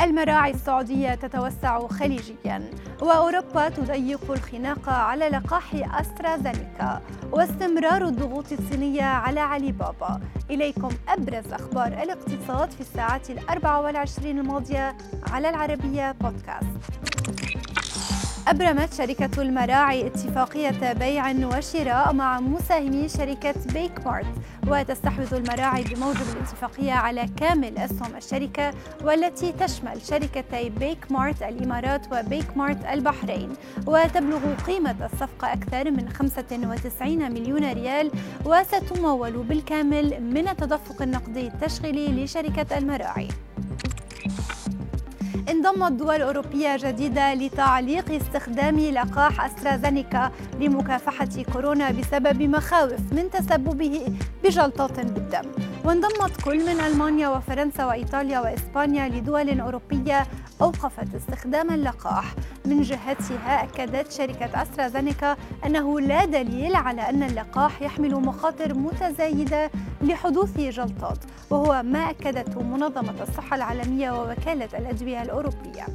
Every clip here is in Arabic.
المراعي السعودية تتوسع خليجيا وأوروبا تضيق الخناق على لقاح أسترازينيكا واستمرار الضغوط الصينية على علي بابا. إليكم أبرز أخبار الاقتصاد في الساعات الأربع والعشرين الماضية على العربية بودكاست أبرمت شركة المراعي اتفاقية بيع وشراء مع مساهمي شركة بيك مارت وتستحوذ المراعي بموجب الاتفاقية على كامل أسهم الشركة والتي تشمل شركتي بيك مارت الإمارات وبيك مارت البحرين. وتبلغ قيمة الصفقة أكثر من 95 مليون ريال وستمول بالكامل من التدفق النقدي التشغيلي لشركة المراعي. انضمت دول أوروبية جديدة لتعليق استخدام لقاح أسترازينيكا لمكافحة كورونا بسبب مخاوف من تسببه بجلطات بالدم. وانضمت كل من ألمانيا وفرنسا وإيطاليا وإسبانيا لدول أوروبية أوقفت استخدام اللقاح. من جهتها أكدت شركة أسترازينيكا أنه لا دليل على أن اللقاح يحمل مخاطر متزايدة لحدوث جلطات وهو ما أكدته منظمة الصحة العالمية ووكالة الأدوية الأوروبية.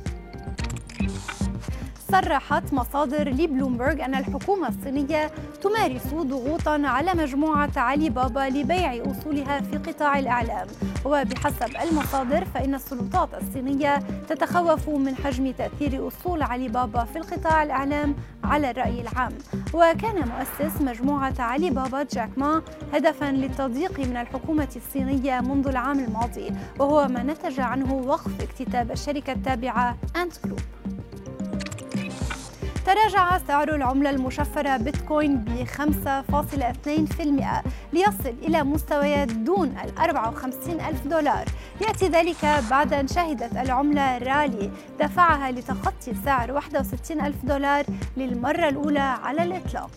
صرحت مصادر لبلومبرغ أن الحكومة الصينية تمارس ضغوطا على مجموعة علي بابا لبيع أصولها في قطاع الإعلام. وبحسب المصادر فإن السلطات الصينية تتخوف من حجم تأثير أصول علي بابا في القطاع الإعلام على الرأي العام. وكان مؤسس مجموعة علي بابا جاك ما هدفا للتضييق من الحكومة الصينية منذ العام الماضي وهو ما نتج عنه وقف اكتتاب الشركة التابعة أنت جروب. تراجع سعر العملة المشفرة بيتكوين ب 5.2% ليصل إلى مستويات دون ال 54 ألف دولار. يأتي ذلك بعد أن شهدت العملة رالي دفعها لتخطي سعر 61 ألف دولار للمرة الأولى على الإطلاق.